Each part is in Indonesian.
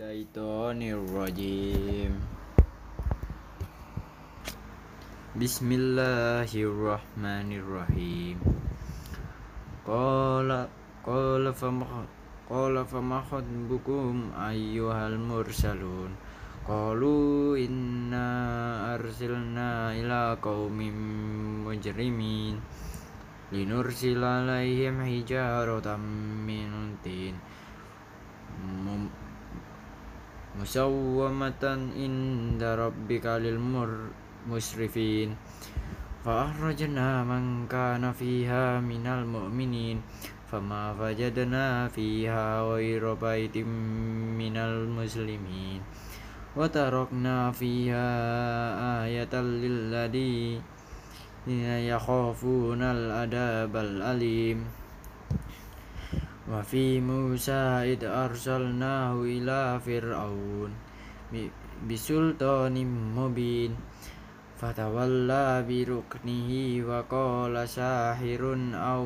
Syaitonirrajim Bismillahirrahmanirrahim. Qala qala fama qala fama khatbukum ayyuhal mursalun. Qalu inna arsilna ila qaumin mujrimin. Linursila alaihim hijaratan min tin musawwamatan inda rabbika lil musrifin. Fa akhrajna man kana fiha minal mu'minin. Fama fajadna fiha ghayra baitin minal muslimin. Wa tarakna fiha ayatan lil ladina yakhafuna al adabal alim وفي موسى إذ أرسلناه إلى فرعون بسلطان مبين فتولى بركنه وقال ساحر أو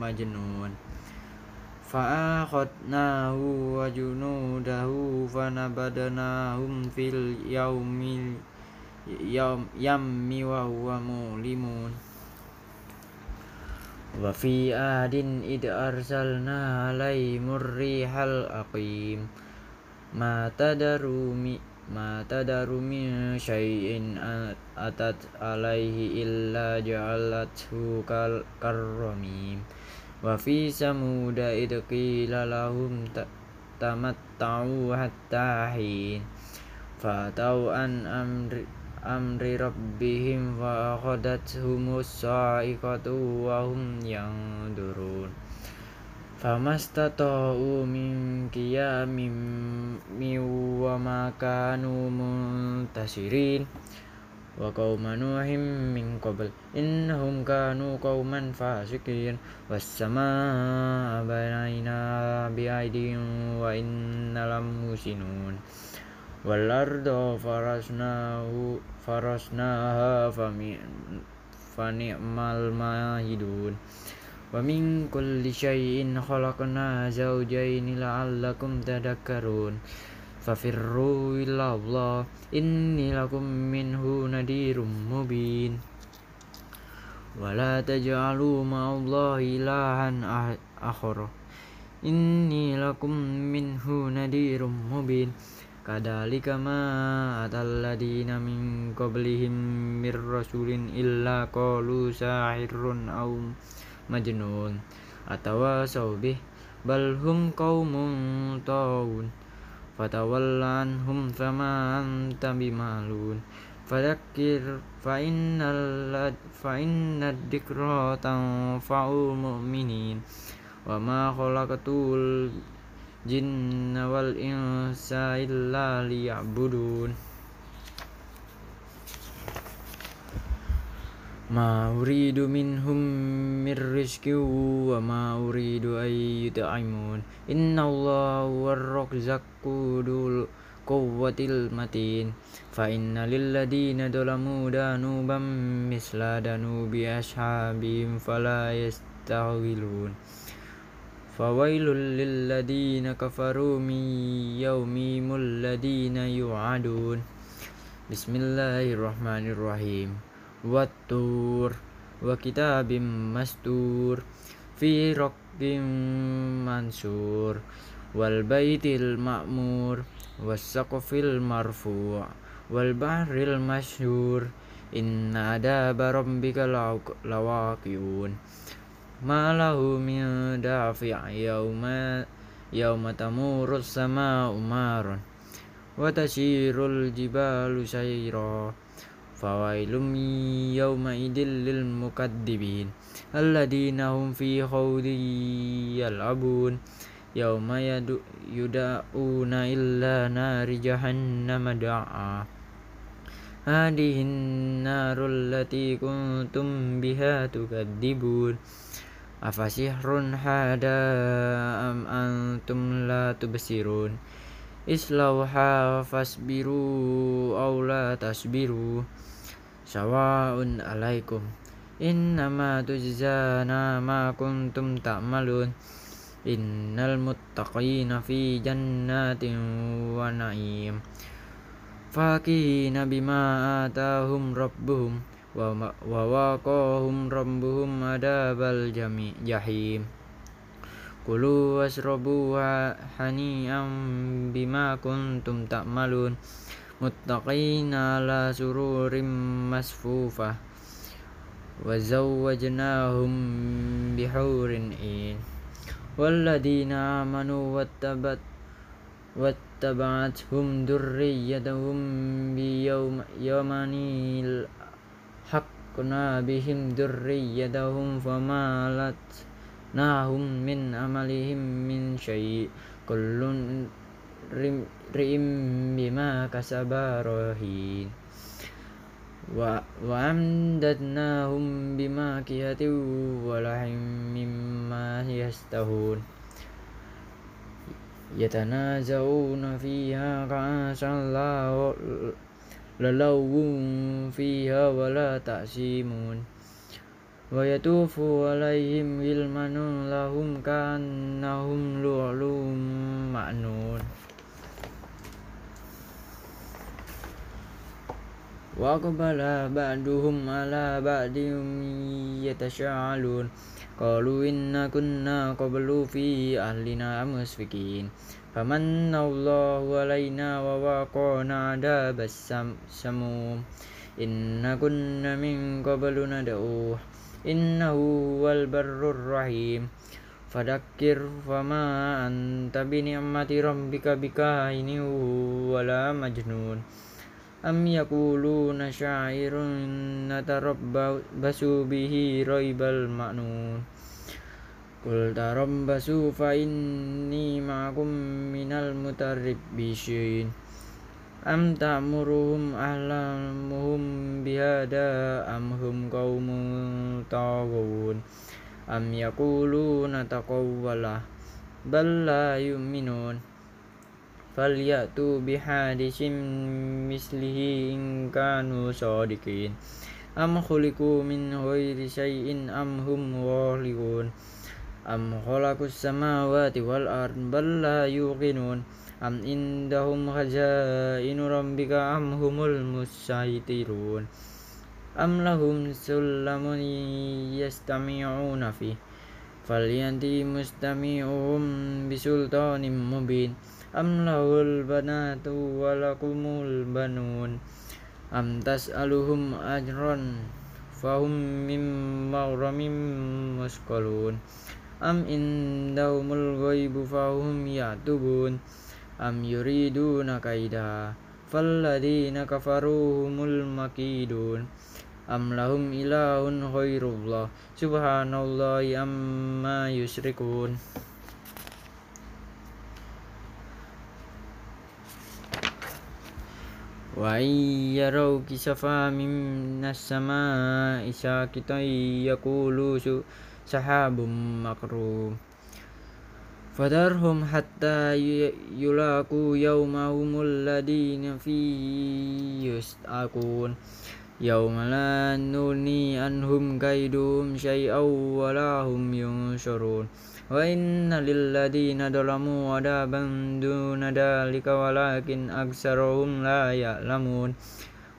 مجنون فأخذناه وجنوده فنبذناهم في اليوم يم وهو مؤلمون wa fi adin id arsalna alaihimur rihal aqim. Ma tadaru mi ma tadaru min syai'in atat alaihi illa ja'alathu kal karramim wa fi samuda id qila lahum tamatta'u hatta hin. An amri amri rabbihim wa akhadathum sa'iqatu wa hum yanzurun famastata'u min qiyamin wa ma kanu muntasirin. Wa qauma nuhim min qabl innahum kanu qauman fasikin was samaa banayna bi aidin wa inna lam musinun wal arda farasnahu farasnaha fani'mal mahidun. Wa min kulli syai'in khalaqna zawjayn la'allakum tadhakkarun. Fafirru ila Allah inni lakum minhu nadirum mubin. Wala taj'alu ma'allahi ilahan akhara. Inni minhu nadirum mubin Kadalika ma atalladina min qablihim mir rasulin illa qalu sahirun aw majnun. Atawa saubih bal hum qaumun tawun fatawallan hum fama anta bimalun. Fadakir fa innal fa innad dikra tanfa'ul mu'minin. Wa ma khalaqatul jinna wal insa illa liya'budun. Ma uridu minhum mir rizqi wa ma uridu ay yut'imun. Inna allaha war-razzaqu dul quwwatil matin. Fa inna lil ladina zalamu danuban misla danubi ashabihim fala yastaghilun Fawailul lilladina kafaru min yaumimul ladina yu'adun Bismillahirrahmanirrahim Wattur wa kitabim mastur fi raqbim mansur wal baitil ma'mur was saqfil marfu' wal bahril masyhur inna adaba rabbika lawaqi'un ma lahu min dafi' yauma yauma tamurus sama umarun wa tasirul jibalu sayra fawailum yauma idil lil mukaddibin alladina hum fi khawdi yal'abun yauma yuda'una illa nari jahannam da'a. Hadihin narul lati kuntum biha tukadzibun Afasihrun hada am antum la tubsirun. Islauha fasbiru aw la tasbiru. Sawa'un alaikum. Innama tujzana ma kuntum ta'malun. Innal muttaqina fi jannatin wa na'im. Fakihina bima atahum rabbuhum wa waqahum rabbuhum adabal jami jahim Kulu wasrabu hani'am bima kuntum ta'malun muttaqina ala sururim masfufah wa zawwajnahum bihurin in walladina amanu wattabat wattaba'athum حقنا بهم ذريتهم فما لتناهم من عملهم من شيء. كل رئم بما كسب رهين. وأمددناهم بماكية ولحم مما يستهون. يتنازعون فيها كأسا الله mimma yastahun yatanazawna fiha ka'asan la lalawun fiha wa la ta'simun. Wa yatufu alaihim wilmanun lahum kannahum lu'lum ma'nun. Wa aqbala ba'duhum ala ba'dihim yatasha'alun qalu inna kunna qablu fi ahlina musfikin famanna Allahu alaina wa waqana adabas samum inna kunna min qablu nad'uh innahu wal barrur rahim fadakir fama anta bi ni'mati Qul tarabbasu fa inni ma'akum minal mutarribbishin am ta'muruhum ahlamuhum bihada am hum qaumun taghun am yaquluna taqawwala bal la yu'minun. Falyatu bihadisim mislihi in kanu sadiqin. Am khuliqu min ghairi syai'in am hum khaliqun am khalaqus samawati wal ard bal la yuqinun? Am indahum khazainu rabbika am humul musaitirun am lahum sulamun yastami'una fi? Falyanti mustami'uhum bisultanin mubin. Am lahul banatu walakumul banun? Am tas'aluhum ajran? Fahum mim maghramim musqalun am indahumul ghaibu fahum ya'tubun. Am yuriduna kaida falladina kafaru humul makidun. Am lahum ilahun khairullah subhanallahi amma yusrikun wa yarau kisafa minas sama'i sakitan yaqulu sahabum makrum Fadarhum hatta yulaku yawmahumul ladina fi yus'akun Yawma la nuni anhum kaidum syai'aw walahum yunsurun. Wa inna lilladina dalamu adaban duna dalika walakin aksarohum la ya'lamun.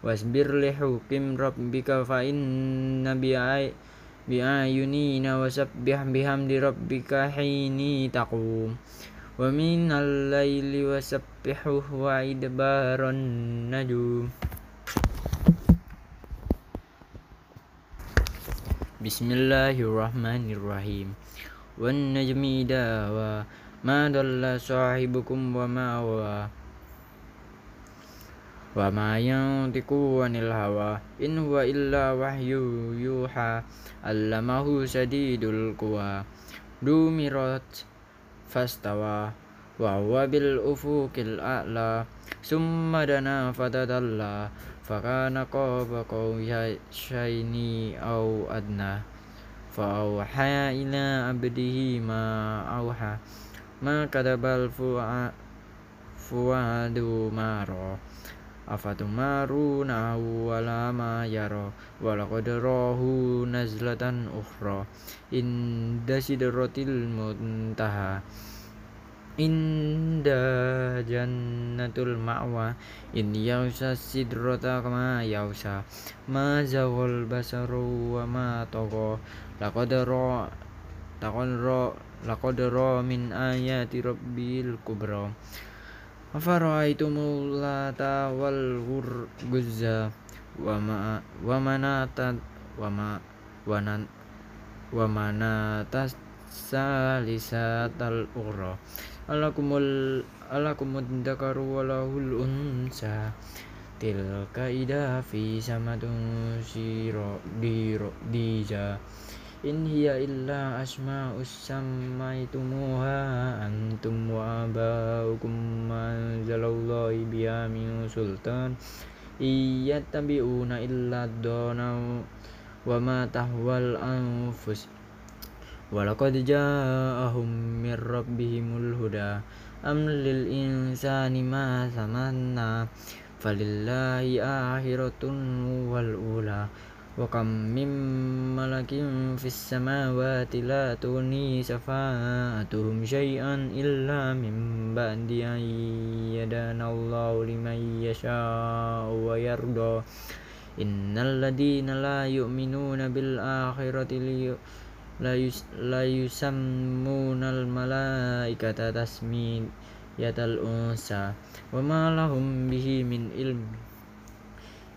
Wasbir lihukim rabbika fa inna bi'ayunina wasabbih bihamdi rabbika hini taqum. Wa minal laili wasabbihuh wa idbaran najum. Bismillahirrahmanirrahim. Wan najmi dawa ma dalla sahibukum wa ma wa ma yantiqu anil hawa in huwa illa wahyu yuha allamahu sadidul quwa. Dumirat fastawa wa huwa bil ufuqil a'la summa dana fatadalla fakana qaba qawshaini au adna fa awha ila abdihi ma awha ma kadabal fu'adu ma ra afatumarunahu wala ma yara walaqad rahu nazlatan ukhra inda sidratil muntaha inda jannatul ma'wa in yausa sidrata kama yausa ma zawal basaru wa ma togo laqad ra laqad ra laqad min ayati rabbil kubra Afara'aitumul lata wal guzza wa ma wa manata wa ma wa nan wa manata salisatal ukhra alakumul alakumud dakaru walahul unsa tilka ida fi samadun siro diro dija in hiya illa asma'us sammaitumuha antum wa abaukum anzalallahi biha min sultan iyattabi'una illa dona wa ma tahwal anfus walaqad ja'ahum min rabbihimul huda am lil insani ma tamanna falillahi akhiratun wal ula wa kam mim malakin fis samawati la tuni safa'atuhum syai'an illa min ba'di an yadana Allahu liman yasha'u wa yarda innal ladina la yu'minuna bil akhirati la yusammunal malaikata tasmiyatal unsa wa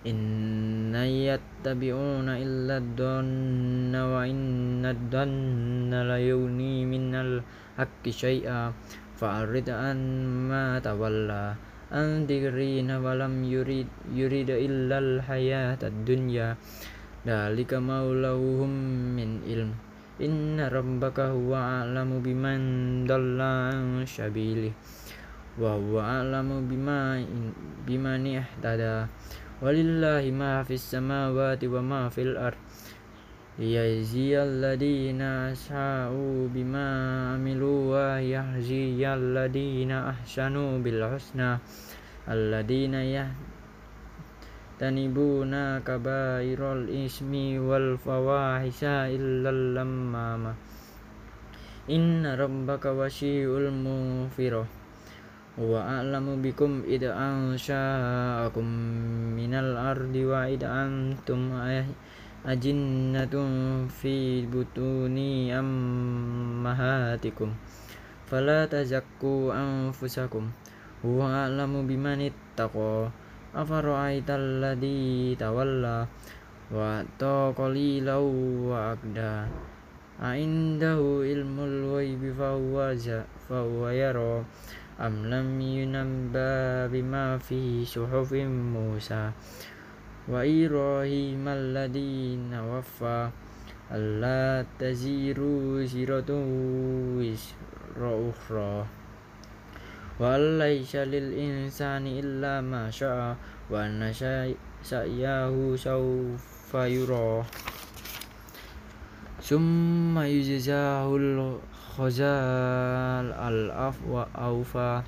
ma lahum bihi min ilm inna yattabi'una illa dhanna wa inna dhanna la yuni minal haqqi syai'a fa'arid an ma tawalla an dhikrina wa lam yurid yurid illa al hayatad dunya dalika maulahum min ilm inna rabbaka huwa a'lamu biman dalla an sabili wa huwa a'lamu bima biman ihtada walillahi ma fis samawati wa ma fil ard liyajziyal ladina asa'u bima amilu wa yahziyal ladina ahsanu bil husna wa a'lamu bikum id ansha'akum minal ardi wa id antum ajinnatun fi butuni ammahatikum. Fala tazakku anfusakum. Huwa a'lamu biman ittaqa. Afara'aital ladzi tawalla? Wa taqalilau wa akda a'indahu ilmul ghaibi fa huwa am lam yunabba bima fi suhufim Musa wa Ibrahim alladhina waffa alla taziru ziratu wisra ukhra wa laysa lil insani illa ma syaa wa anna sa'yahu sawfa yura summa yujzahul khazal al afwa aufa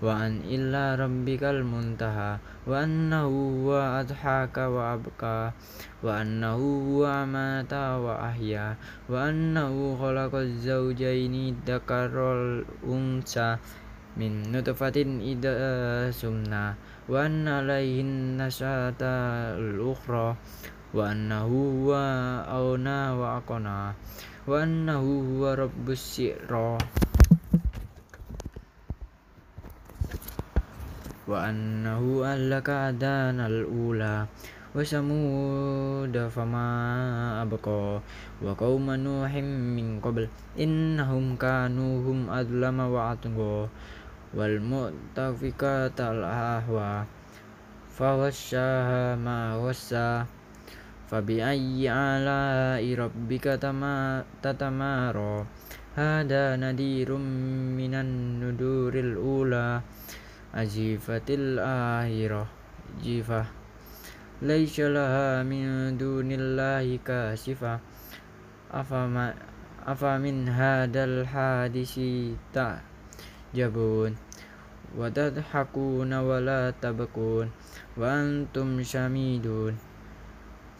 wa an illa rabbikal muntaha wa annahu wa adhaka wa abka wa annahu wa amata wa ahya wa annahu khalaqaz zawjaini dzakarul unsa min nutfatin idha sumna wa annahu huwa rabbus syi'ra wa annahu ahlaka adanal ula. Wa samud fama abqa. Wa qauma nuhim min qabl. Innahum kanu adlama wa atqa wal mu'tafikata al ahwa. Ma wassa Fabi ayyi ala'i rabbika tatamara Hada nadirum minan nuduril ula. Azifatil ahirah Jifah Laisa min dunillahi kasifah Afama afamin hadal hadisi ta jabun wa tadhakuna wa la wa antum syamidun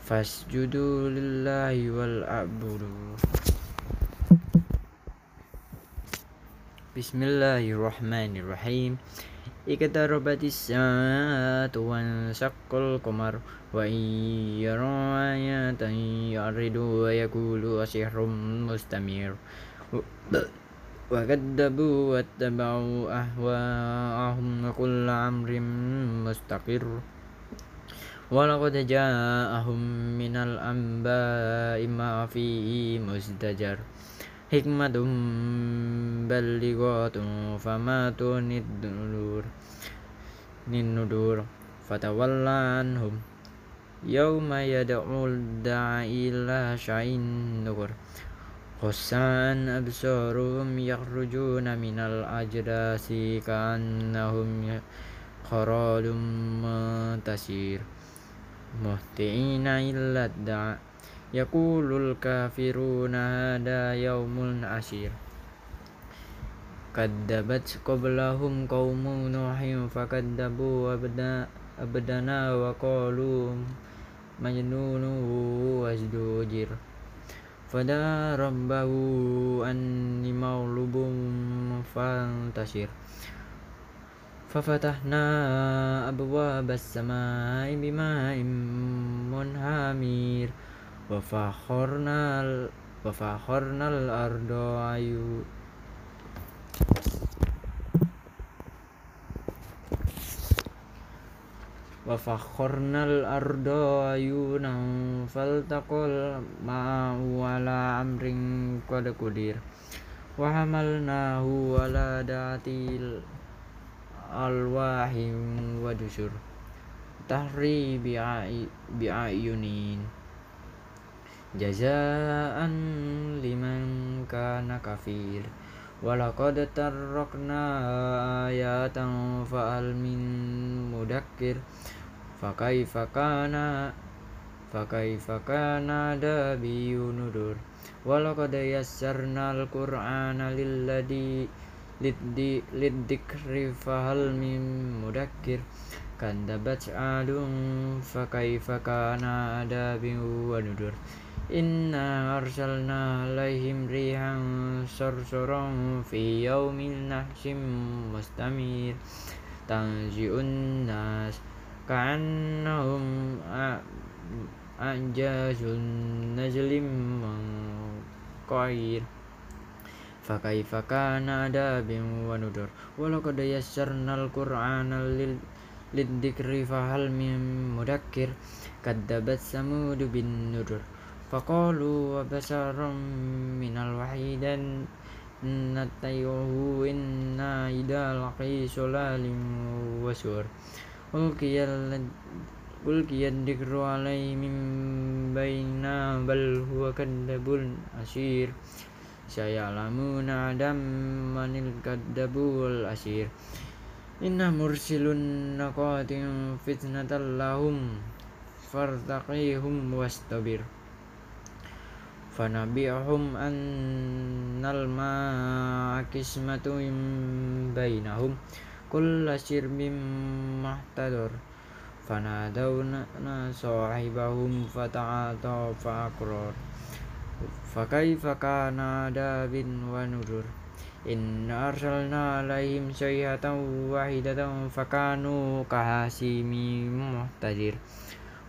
fasjudu lillahi wal abudu Bismillahirrahmanirrahim. Iqtarabatis sa'atu wan syaqqal qamar wa yara ayatan yaridu wa yaqulu asihrum mustamir. Wa kadabu wa tabau ahwa'ahum wa kullu amrin mustaqir. ولقد جاءهم من الأنباء ما فيه مزدجر حكمة بلغات فما تغني النذور النذور فتولى عنهم يوم يدعو الداعي إلى شيء نكر خسان أبصارهم يخرجون من الأجداث كأنهم خرال منتشر muhti'ina illa da'a yaqulul kafiruna hada yaumun asir kaddabat qablahum qaumu nuhin fakaddabu abda abdana wa qalu majnunu wazdujir fada rabbahu anni maulubum fantasir ففتحنا أبواب السماء بماء منهمير وفخرنا وفخرنا الأرض عيون وفخرنا الأرض عيونا فالتقى الماء على أمر قد قدر وحملناه على ذات alwahim wa dusur. Tahri bi'ayunin jazaan liman kana kafir. Walaqad tarokna ayatan fa'al min mudakkir. Fakaifa kana fakaifa kana dabiyunudur walaqad yassarna al-qur'ana lilladhi liddi liddikri fahal min mudakir kandabat adum fakaifa kana adabi wa nudur. Inna arsalna alaihim sor sorong fi yaumin nahsim mustamir. Tanzi'un nas ka'annahum anjazun najlim mengkair فكيف كان عذاب ونذر ولقد يسرنا القرآن للذكر فهل من مدكر كذبت ثمود بالنذر فقالوا وبشرا من الوحيد نتبعه إنا إذا لقي سلال وسور ألقي ألقي الذكر عليه من بيننا بل هو كذب أشير sayalamuna adam manil kadabul asir. Inna mursilun naqatin fitnatal lahum fartaqihum wastabir. Fanabihum annal ma'a kismatun bainahum kulla sirbin mahtadur fanadawna sahibahum fata'ata fa'akrar فكيف كان عذاب ونذر إن أرسلنا عليهم سيئة واحدة فكانوا كهاسيم محتجر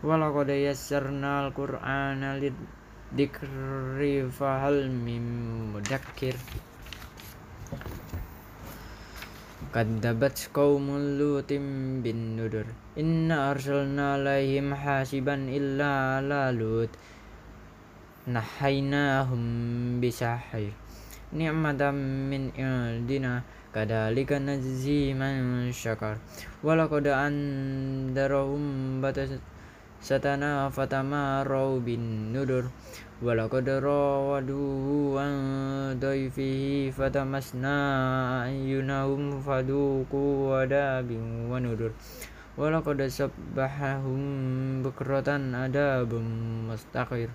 ولقد يسرنا القرآن dikri fahal mim mudakir Kaddabat qaumul lutim bin nudur Inna arsalna alaihim hasiban illa ala lut Nahaynahum bisahir Ni'matam min indina Kadalika najzi man syakar Walaqad andarahum batas satana fatama bin nudur walaqad rawaduhu an dayfihi fatamasna ayunahum faduku wadabin wa nudur walaqad sabbahahum bukratan adabum mustaqir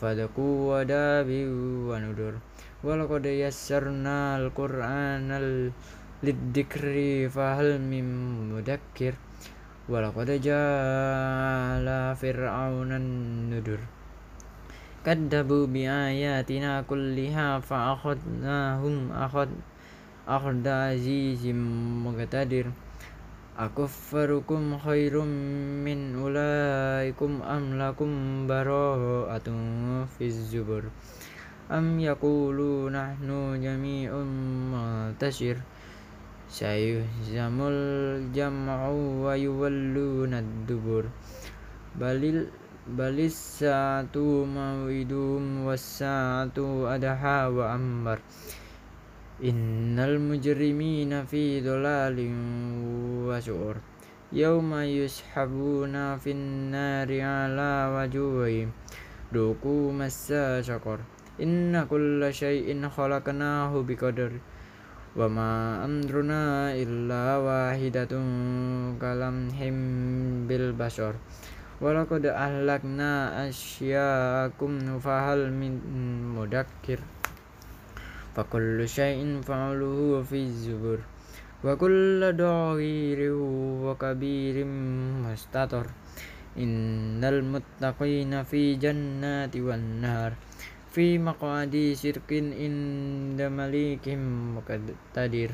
fadaku wadabi wanudur walaqad yassarna al-qur'ana fahal mim mudakkir. Walaqad ja'ala fir'auna nudur. Kadabu bi ayatina kulliha fa akhadnahum akhad akhda azizim muqtadir akuffarukum khairum min ulaikum am lakum baro'atum fiz zubur am yakulu nahnu jami'un muntashir sayuhzamul jam'u wa yuwalluna dubur balil balis sa'atu mawidum was sa'atu adha wa ambar Innal mujrimina fi dhalalin wa syur Yawma yushabuna finnari ala wajuhi Duku massa syakur Inna kulla syai'in khalaqnahu biqadar. Wa ma amruna illa wahidatun kalam him bil basar. Walakud ahlakna asya'akum fahal min mudakkir. فكل شيء فعله في الزبر. وكل ضغير وكبير مستطر. إن المتقين في جنات والنهر. في مقعد شرك عند مليك مقتدر.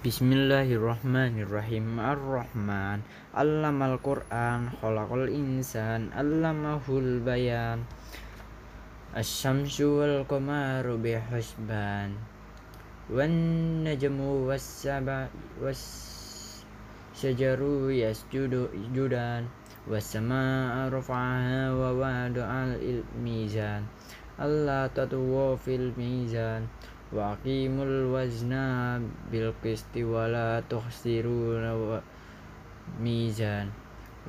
Bismillahirrahmanirrahim. Ar-Rahman. Allamal Qur'an Khalaqal insan Allamahul bayan. Asyamsu wal qamaru bihusban. Wan najmu was saba was syajaru yasjudu judan. Was sama'a rafa'aha wa wadu'al mizan Allah tatuwa fil mizan wa aqimul wazna bil qisti wa la tuhsiruna mizan.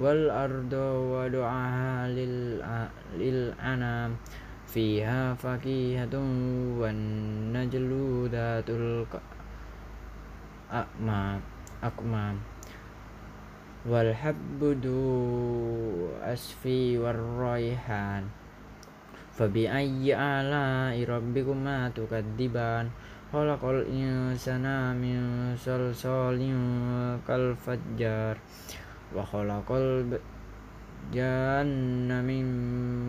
Wal ardo wa du'aha lil, lil anam. Fiha fakihatun wan najlu datul akmam akmam. Wal habdu asfi war raihan Fabi ayyi ala rabbikuma tukadziban khalaqal insana min salsalin kal fajjar wa khalaqal janna min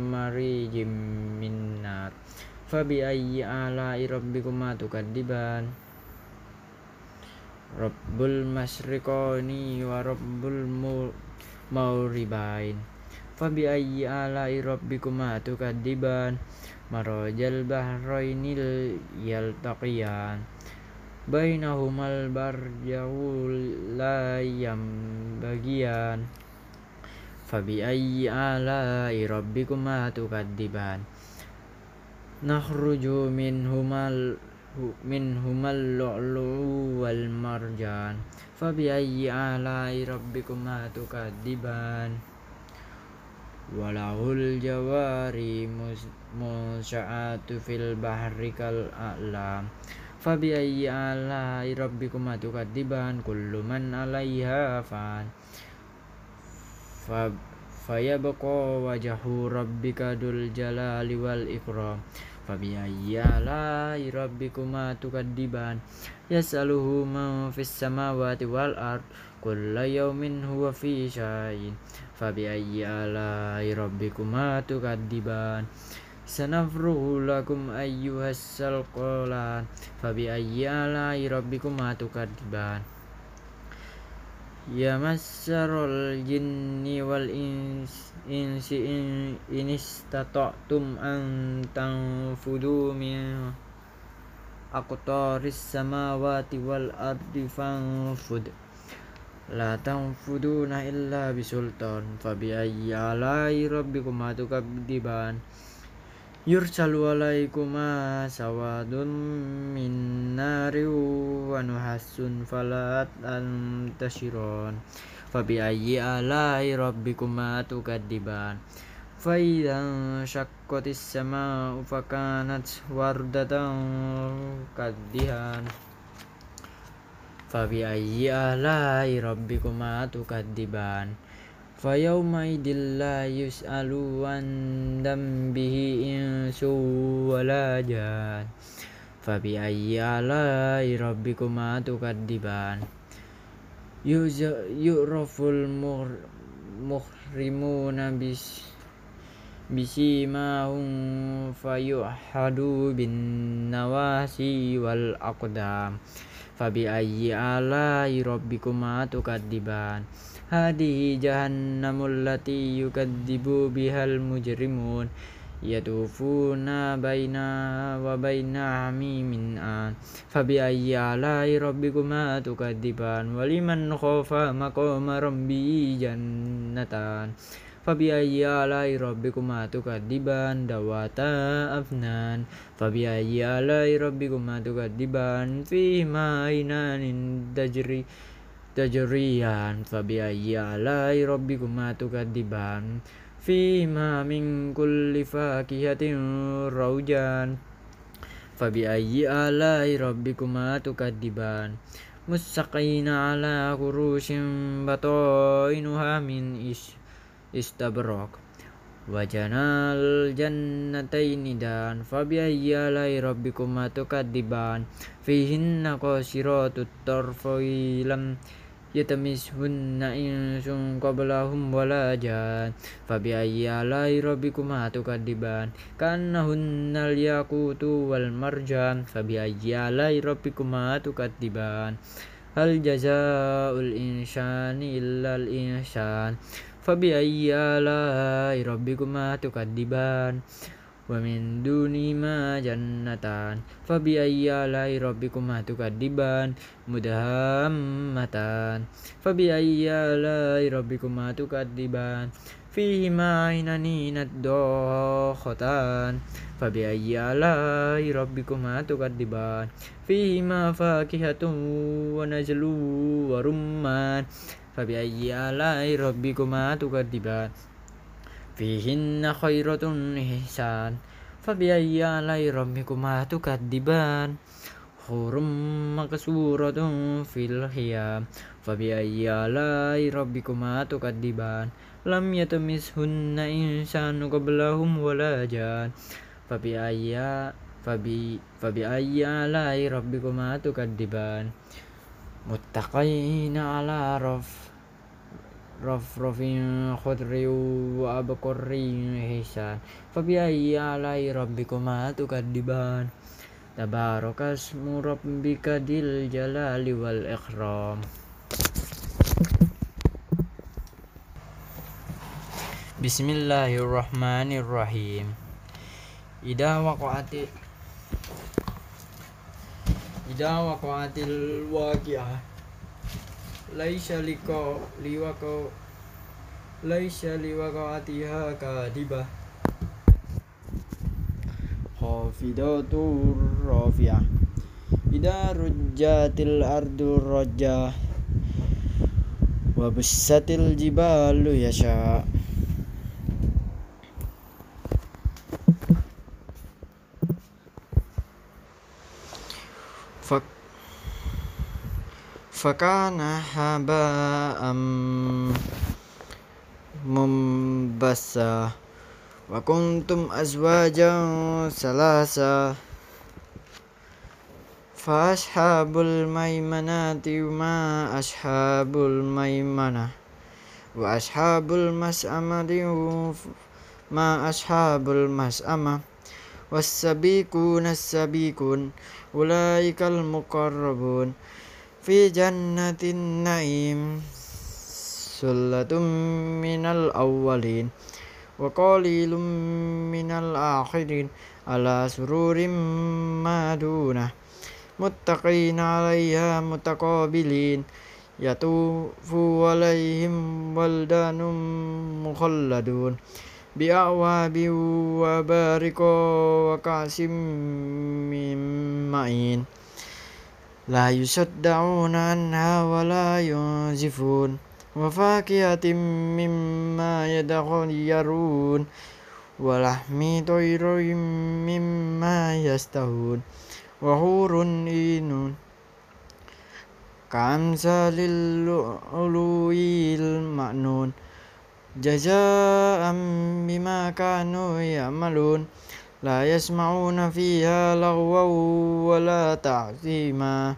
marijim min nar Fabi ayyi ala rabbikuma tukadziban Rabbul masriqani wa rabbul mauribain Fabi ayyi ala'i rabbikuma tukadiban. Marajal bahrainil yaltaqiyan. Bainahumal barjahul la bagian Fabi ayyi ala'i rabbikuma tukadiban. Nakhruju minhumal minhumal lu'lu wal marjan. Fabi ayyi ala'i rabbikuma tukadiban walahul jawari musya'atu fil bahri kal a'lam fabi ayyi ala rabbikum atukadziban kullu man 'alaiha fan. Fa fayabqa wajhu rabbika dul jalali wal ikram. Fabi ayyi ala rabbikum atukadziban yasaluhu ma fis samawati wal ard kulla yawmin huwa fi sya'in fabi ayyi ala'i rabbikuma tukadziban sanafruhu lakum ayyuhas salqalan fabi ayyi ala'i rabbikuma tukadziban Ya masyarul jinni wal insi in istata'tum an tanfudu min aqtaris samawati wal ardi fanfud La tanfuduna illa bisultan Fabi ayyi alai rabbikuma tukabdiban Yursalu alaikuma sawadun min nari wa nuhasun falat antashiron Fabi ayyi alai rabbikuma tukadiban Faidan syakkotis sama ufakanat wardatan kadihan Fabi ayyalai rabbikuma tukadziban Fa yawma idil la yus'alu an dambihi insu wala jan Fabi ayyalai rabbikuma tukadziban Yu'raful nabis bis mahum fayuhadu bin nawasi wal aqdam. Fabi ayyi ala rabbikuma tukadiban Hadihi jahannamul lati yukadibu bihal mujrimun. Yatufuna baina wa baina amimin an. Fabi ayyi alai rabbikuma tukadiban waliman khofa maqama rambi jannatan. فبأي آلاء ربكما تكذبان ذواتا أفنان فبأي آلاء ربكما تكذبان فيهما عينان تجري tajriyan fabi ayyi alai rabbikuma tukadziban fima min kulli fakihatin raujan fabi ayyi alai rabbikuma tukadziban musaqina ala kurushin batoinuha min is istabrak wajanal jannataini dan fabi ayyi alai rabbikuma tukadziban fihinna qasiratut tarfilam yatamishunna insun qablahum wala jan fabi ayyi alai rabbikuma tukadiban. Kannahunnal yaqutu wal marjan. Fabi ayyi alai rabbikuma tukadiban hal jazaul insani illal insan fabi ayyi alai rabbikuma tukadiban wa min ma jannatan fabi ayyi alai rabbikuma tukadiban mudhammatan fabi ayyi alai rabbikuma tukadiban fihi ma ainani naddokhatan fabi ayyi alai rabbikuma tukadiban fihi ma fakihatun wa najlu wa rumman fabi ayyi alai rabbikuma tukadiban fihinna khairatun ihsan fabiayyi alai lam yatamishunna insanu qablahum wala jan fabiayyi fabi fabiayyi alai rabbikuma tukadziban muttaqina ala raf rafrafin khudri wa abqarri hisan fabiayyi alai rabbikuma tukadziban tabarakasmu rabbika dil jalali wal ikram Bismillahirrahmanirrahim. Ida waqa'ati. Ida waqa'atil waqi'ah. Laisa liko liwako laisa liwaqatiha kadibah khafidatur rafi'ah. Ida rujjatil ardu rajja wa bussatil jibalu yasha fakana haba'am mumbasa wa kuntum azwajan salasa fa ashabul maimanati ma ashabul maimana wa ashabul mas'amati ma ashabul mas'ama was-sabiqun as-sabiqun ulaikal muqarrabun fi jannatin naim sullatum minal awwalin wa qalilum minal akhirin ala sururim maduna muttaqina alaiha mutaqabilin yatufu alaihim waldanum mukhalladun bi'awabi wa bariko wa kasim min ma'in لا يصدعون عنها ولا ينزفون وفاكهة مما يتخيرون ولحم طير مما يستهون وحور إين كأمثال اللؤلؤ المأنون جزاء بما كانوا يعملون لا يسمعون فيها لغوا ولا تعظيما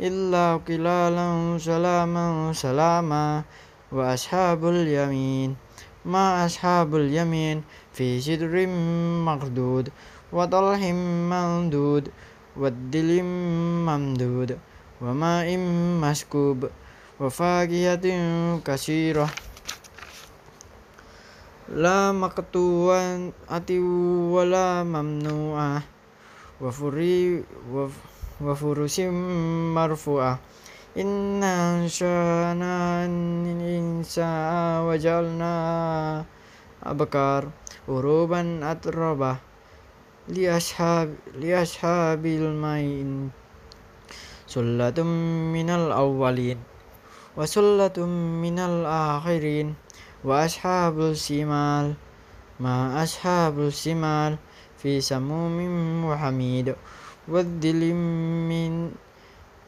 إلا قلالا سلاما سلاما وأصحاب اليمين ما أصحاب اليمين في سدر مخدود وطلح ممدود والدل ممدود وماء مسكوب وفاكهة كثيرة. la makatuan ati wala mamnu'ah wa furi wa furusim marfu'ah inna shana insa wajalna abkar uruban atrabah li ashab li main. Sullatum minal awwalin wa sullatum minal akhirin wa ashabul simal ma ashabul simal fi samumin wa hamid waddilim min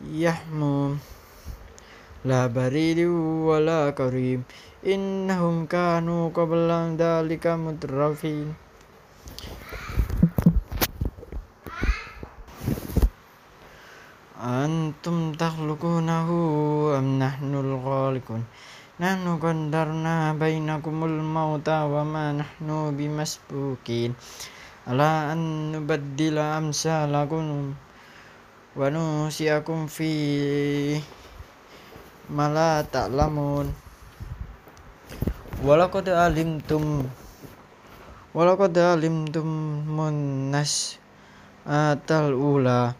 yahmum la baridi wala karim innahum kanu qabla dalika mutrafin antum takhluqunahu am nahnul khaliqun nahnu qaddarna bainakumul mauta wa ma nahnu bimasbukin. Ala an nubaddila amsalakum wa nusiakum fi ma la ta'lamun. Walaqad alimtum Walaqad alimtum munnas atal ula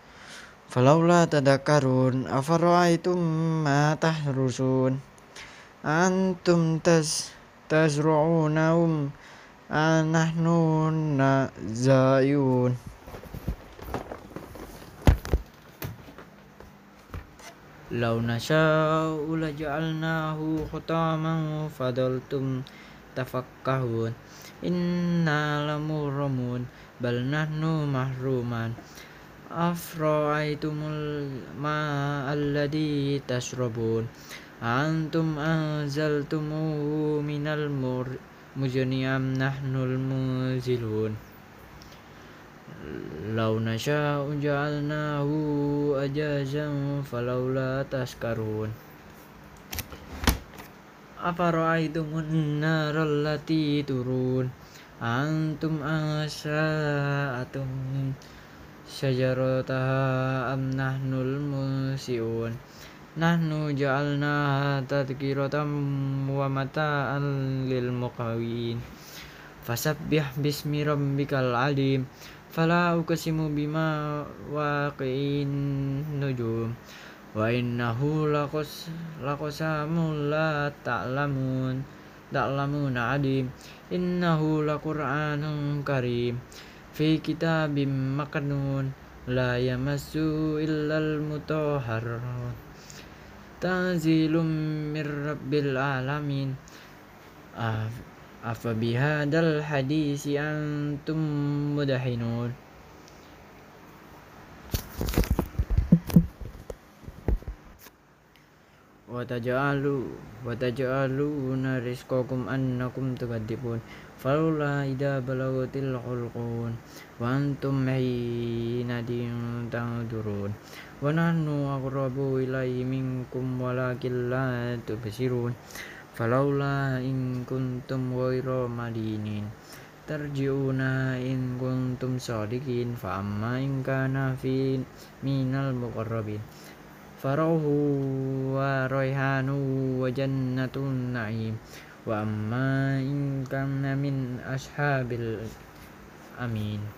Falaula tadakarun Afara'aitum ma tahrusun Antum tas tazru'unahum Anahnu nazayun لو نشاء لجعلناه ختاما فظلتم تفكهون إنا لمغرمون بل نحن محرومان أفرأيتم الماء الذي تشربون antum anzaltumuhu minal mur mujani am nahnul muzilun. Law nasha ja'alnahu ajazan falaula taskarun. Apa ra'aitumun naral lati turun? Antum asa'atum syajarataha am nul musiun. Nahnu ja'alnaha tadkiratam wa mata'an lil muqawin. Fasabbih bismi rabbikal alim. Fala uqsimu bima waqi'in nujum. Wa innahu laqas laqasamul la ta'lamun ta'lamun adim innahu laqur'anun karim. Fi kitabim maknun. La yamassu illal mutahharun tanzilum mir rabbil alamin. Afabihadal hadisi antum mudahinun Watajalu Watajaluna rizqakum annakum tukadibun Falula ida balagatil khulqun Wa antum tangdurun Wa nahnu akrabu ilaihi minkum walakin la tubsirun falaula in kuntum ghairu madinin tarji'una in kuntum sadiqin fa amma in kana fi minal muqarrabin farahu wa rayhanu wa jannatun na'im wa amma min ashabil amin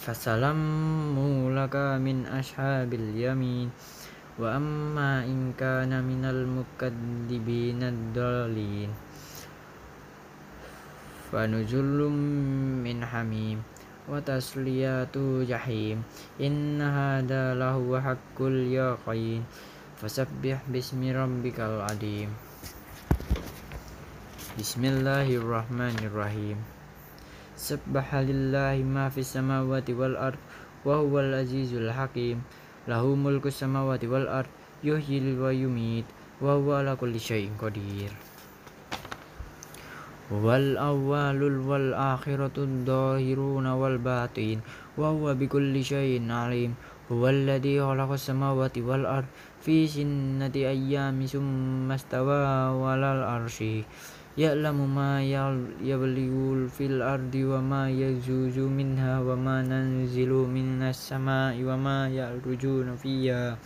fasalamu laka min ashabil yamin wa amma in kana minal mukaddibin ad-dallin fa min hamim wa tasliyatu jahim inna hada lahu haqqul yaqin fasabbih bismi rabbikal adim Bismillahirrahmanirrahim سبح لله ما في السماوات والأرض وهو العزيز الحكيم. له ملك السماوات والأرض يحيي ويميت وهو على كل شيء قدير. والأول والآخرة الظاهرون والباطين وهو بكل شيء عليم. هو الذي خلق السماوات والأرض في سنة أيام ثم استوى على العرش. ya'lamu ma yablighul fil ardi wa ma yajuzu minha wa ma nanzilu minas sama'i wa ma ya'rujuna fiha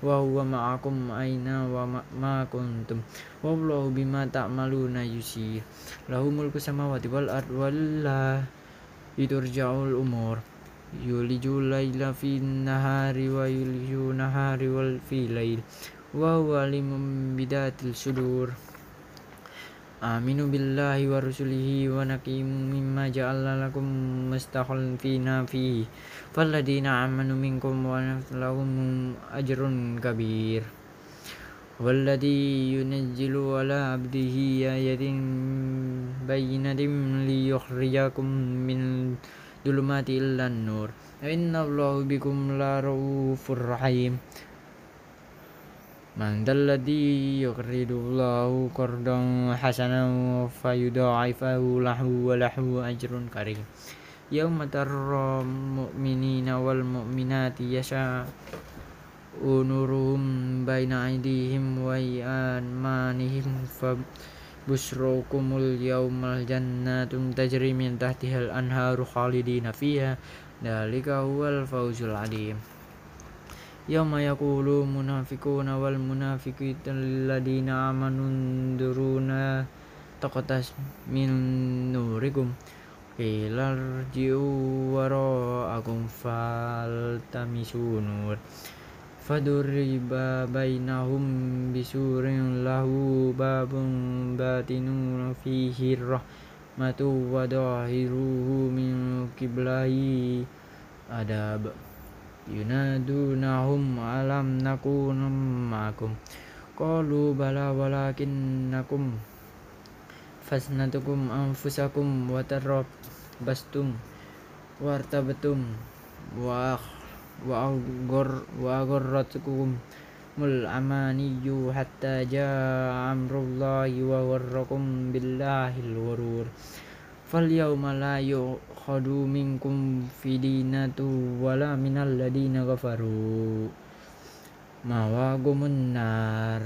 wa huwa ma'akum aina wa ma kuntum. Wallahu bima ta'maluna yusi lahu mulku samawati wal ard wallah iturja'ul umur. Yuliju laila fi nahari wa yuliju nahari wal fi lail. Wa huwa limun bidatil sudur. عليم بذات الصدور آمنوا بالله ورسله ونقيموا مما جعل لكم مستخلفين فيه فالذين آمنوا منكم ولهم أجر كبير والذي ينزل على عبده آية بينة ليخرجكم من الظلمات إلى النور إن الله بكم لرؤوف رحيم Man dalladhi yuqridullahu qardan hasanan fayudha'ifahu lahu wa lahu ajrun karim. yawma tarra mu'minina wal mu'minati yasha unurum baina aydihim wa aymanihim fa busrukumul yaumal jannatum tajri min tahtihal anharu khalidina fiha dalika huwal fawzul adim يوم يقول المنافقون والمنافقات للذين آمنوا انظرونا تقتس من نوركم قيل ارجعوا وراءكم فالتمسوا نور فضرب بينهم بسور له باب باطن فيه الرحمة وظاهره من قبله adab yunadunahum alam nakunum ma'akum qalu bala walakinnakum fasnatukum anfusakum wa tarabastum wartabatum wa wa agor wa agorratukum mul amaniyu hatta jaa amrullahi wa warrakum billahil warur fal yawma la yukhadu minkum fidinatu wala minal ladina kafaru mawagumun nar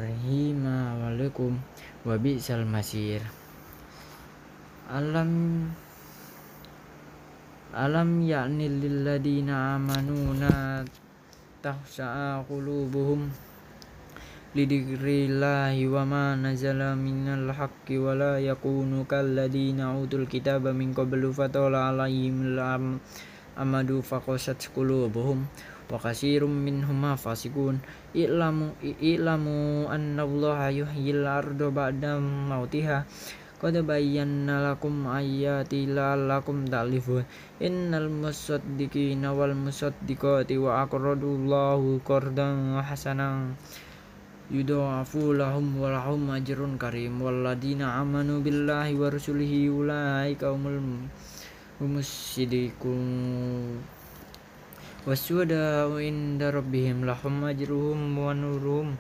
alam alam ya'ni lil ladina amanu na tahsa'a qulubuhum lidikrillahi wa ma nazala minal haqqi wa la yakunu kalladina utul kitaba min qablu fatala alaihim amadu faqasat qulubuhum wa kasirum minhum fasikun i'lamu i'lamu anna allaha yuhyil arda ba'da mautiha. Qad bayyana lakum ayati la'allakum ta'lifun. Innal musaddiqina wal musaddiqati wa aqradu allahu qardan hasanan yudha'afu lahum wa lahum ajrun karim. Walladina amanu billahi wa rasulihi ulaika humul musiddiqun waswada inda rabbihim lahum ajruhum wa nuruhum.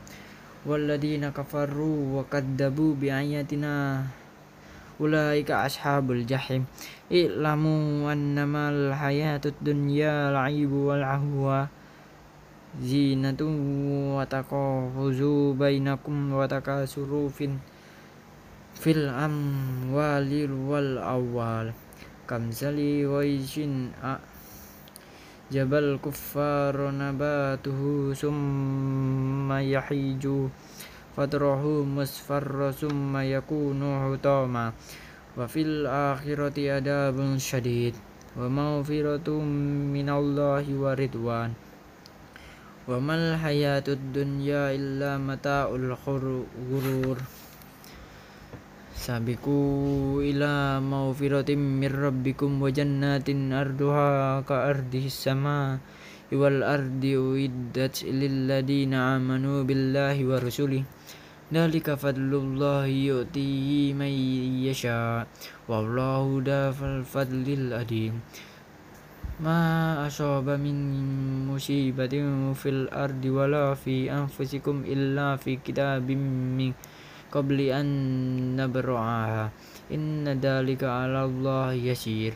Walladina kafaru wa kaddabu bi ayatina. Ulaika ashabul jahim. I'lamu annama al hayatud dunya la'ibu wal ahwa zinatun wa taqahuzu bainakum wa takasurufin fil amwali wal awal kamsali waishin a jabal kuffar nabatuhu summa yahiju. Fatrahu musfarra summa yakunu hutama. Wa fil akhirati adabun syadid. Wa maghfiratun minallahi wa ridwan mata'ul ghurur sabiku ila maghfiratin mir rabbikum wa jannatin arduha ka ardihis sama wal ardi uiddat lil ladina amanu billahi wa rasulih dalika fadlullahi yu'tihi man yasha wallahu dafal fadlil adim ma asaba min musibatin fil ardi wala fi anfusikum illa fi kitabim min قبل أن نبرعها إن ذلك على الله يسير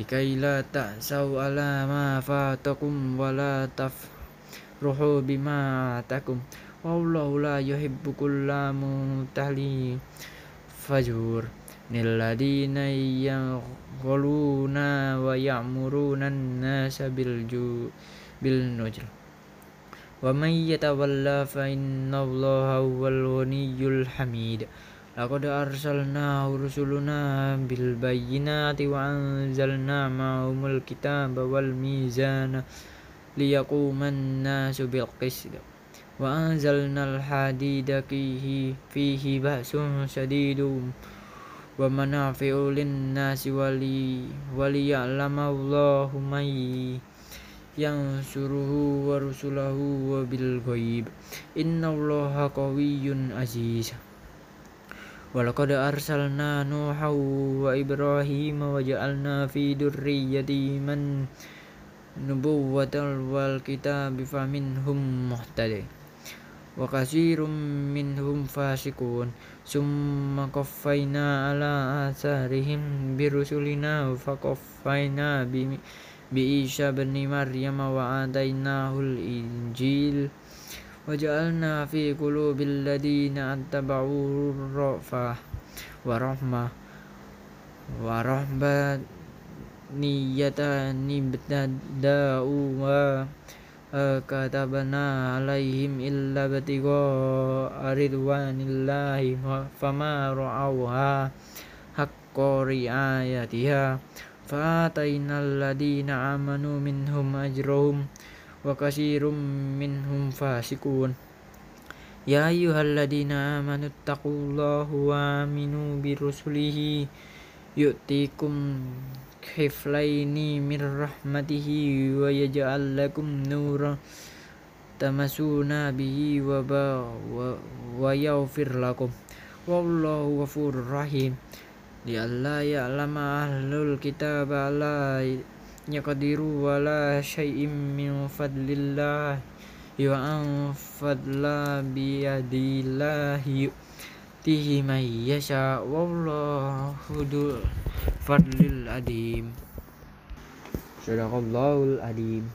لكي لا تأسوا على ما فاتكم ولا تفرحوا بما آتاكم والله لا يحب كل مختال فجور الذين يغلون ويأمرون الناس بالنجر ومن يتولى فإن الله هو الغني الحميد لقد أرسلنا رسلنا بالبينات وأنزلنا معهم الكتاب والميزان ليقوم الناس بالقسط وأنزلنا الحديد فيه, فيه بأس شديد wa manafi'ul linnasi wali waliya'lama Allahu may yang suruhu wa rusulahu wa bil ghaib. Innallaha qawiyyun aziz. Walaqad arsalna Nuha wa Ibrahim wa ja'alna fi durriyyati man nubuwatal wal kitab faminhum muhtadi wa kasirum minhum fasikun ثم قفينا على آثارهم برسلنا فقفينا بعيسى بن مريم وآتيناه الإنجيل وجعلنا في قلوب الذين اتبعوه الرأفة ورحمة ورهبانية ابتدأوا كتبنا katabana alaihim illa batigo aridwanillahi fama ra'awha haqqa ri'ayatiha fatainal ladina amanu minhum ajrohum wa kasirum minhum fasikun ya ayyuhalladina amanu taqullaha wa aminu birusulihi yu'tikum كفلين من رحمته ويجعل لكم نورا تمسون به ويغفر لكم والله غفور رحيم لئلا يعلم أهل الكتاب لا يقدروا ولا شيء من فضل الله وأن فضل بيد الله يؤتيه من يشاء والله ذو الفضل العظيم صدق الله العظيم